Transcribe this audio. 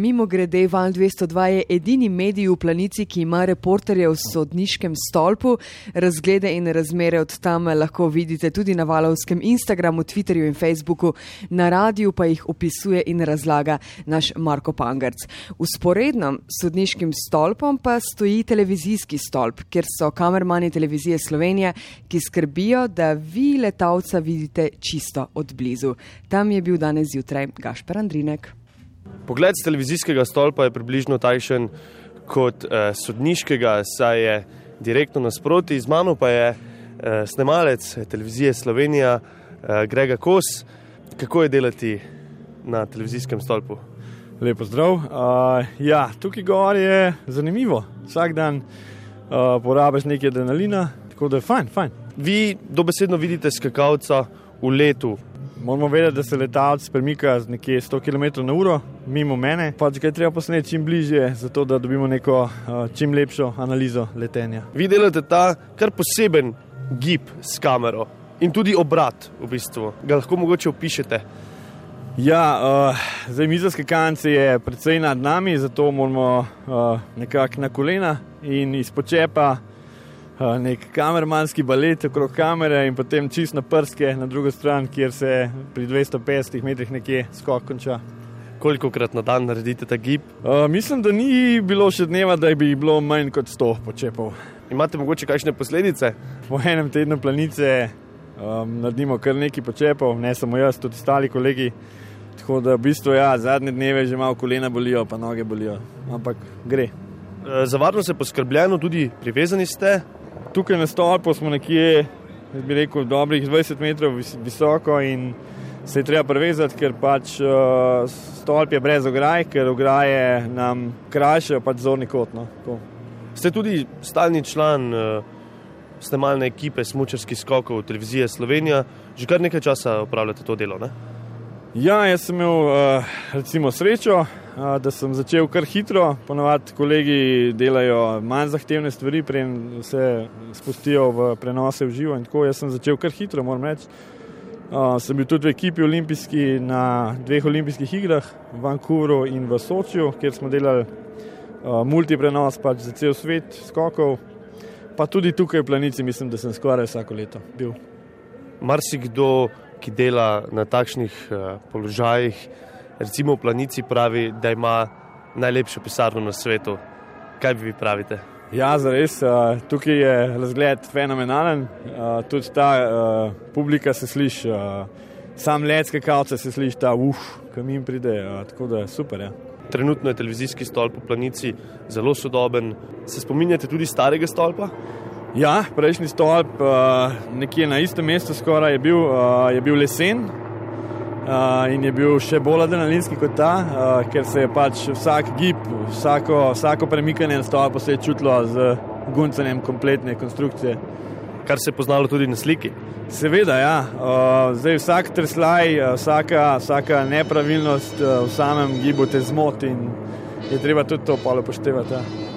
mimo grede, Val 202 je edini medij v planici, ki ima reporterje v sodniškem stolpu. Razglede in razmere od tam lahko vidite tudi na valovskem Instagramu, Twitterju in Facebooku, na radiju pa jih opisuje in razlaga naš Marko Pangarc. Usporedno s sodniškim stolpom pa stoji televizijski stolp, kjer so kamermani televizije Slovenije, ki skrbijo, da vi letalca vidite čisto od blizu. Tam je bil danes zjutraj Gašper Andrinek. Pogled z televizijskega stolpa je približno takšen kot eh, sodniškega, saj je direktno nasproti. Z mano pa je eh, snemalec televizije Slovenija, eh, Grega Kos. Kako je delati na televizijskem stolpu? Lepo zdrav. Uh, ja, tukaj gor je zanimivo. Vsak dan uh, porabiš nekaj adrenalina, tako da je fajn, fajn. Vi dobesedno vidite skakalca v letu, Moramo vedeti, da se letalec premika z nekje 100 km/h mimo mene, pač ga je treba posneti čim bližje, zato da dobimo neko uh, čim lepšo analizo letenja. Vi delate ta kar poseben gib s kamero in tudi obrat, v bistvu. Ga lahko mogoče opišete. Ja, uh, zdaj mizarske kance je precej nad nami, zato moramo uh, nekako na kolena in izpod čepa nek kamermanski balet okrog kamere in potem čist na prske na drugo stran, kjer se pri 250 metrih nekje skok konča. Koliko krat na dan naredite ta gib? Uh, mislim, da ni bilo še dneva, da bi bilo manj kot 100 počepov. Imate mogoče kakšne posledice? Po enem tednu planice um, naredimo kar nekaj počepov, ne samo jaz, tudi ostali kolegi. Tako da v bistvu ja, zadnje dneve že malo kolena bolijo, pa noge bolijo, ampak gre. Za varnost je poskrbljeno, tudi privezani ste, tukaj na stolpu smo nekje, bi rekel, dobrih 20 metrov visoko in se je treba prevezati, ker pač uh, stolp je brez ograj, ker ograje nam krajšajo pač zorni kot. No. Ste tudi stalni član uh, snemalne ekipe smočarskih skokov televizije Slovenija, že kar nekaj časa upravljate to delo. Ne? Ja, jaz sem imel uh, recimo srečo, uh, da sem začel kar hitro. Ponovadi kolegi delajo manj zahtevne stvari, preden se spustijo v prenose v živo. Tako, jaz sem začel kar hitro, moram reči. Uh, sem bil tudi v ekipi olimpijski na dveh olimpijskih igrah, v Vancouvru in v Sočju, kjer smo delali multiprenos pač za cel svet skokov. Pa tudi tukaj v planici, mislim, da sem skoraj vsako leto bil. Marsikdo ki dela na takšnih uh, položajih, recimo v planici, pravi, da ima najlepšo pisarno na svetu. Kaj bi vi pravite? Ja, zares, uh, tukaj je razgled fenomenalen, uh, tudi ta publika se sliši, sam letske kavce se sliši, ta uf, kam jim pride, tako da je super. Ja. Trenutno je televizijski stolp v planici zelo sodoben. Se spominjate tudi starega stolpa? Ja, prejšnji stolp, uh, nekje na istem mestu, skoraj je bil, uh, je bil lesen uh, in je bil še bolj adrenalinski kot ta, ker se je pač vsak gib, vsako, vsako premikanje na stolpu se je čutilo z guncanjem kompletne konstrukcije. Kar se je poznalo tudi na sliki. Seveda, ja. Zdaj vsak treslaj, vsaka, vsaka nepravilnost v samem gibu te zmoti in je treba tudi to polo poštevati. Ja.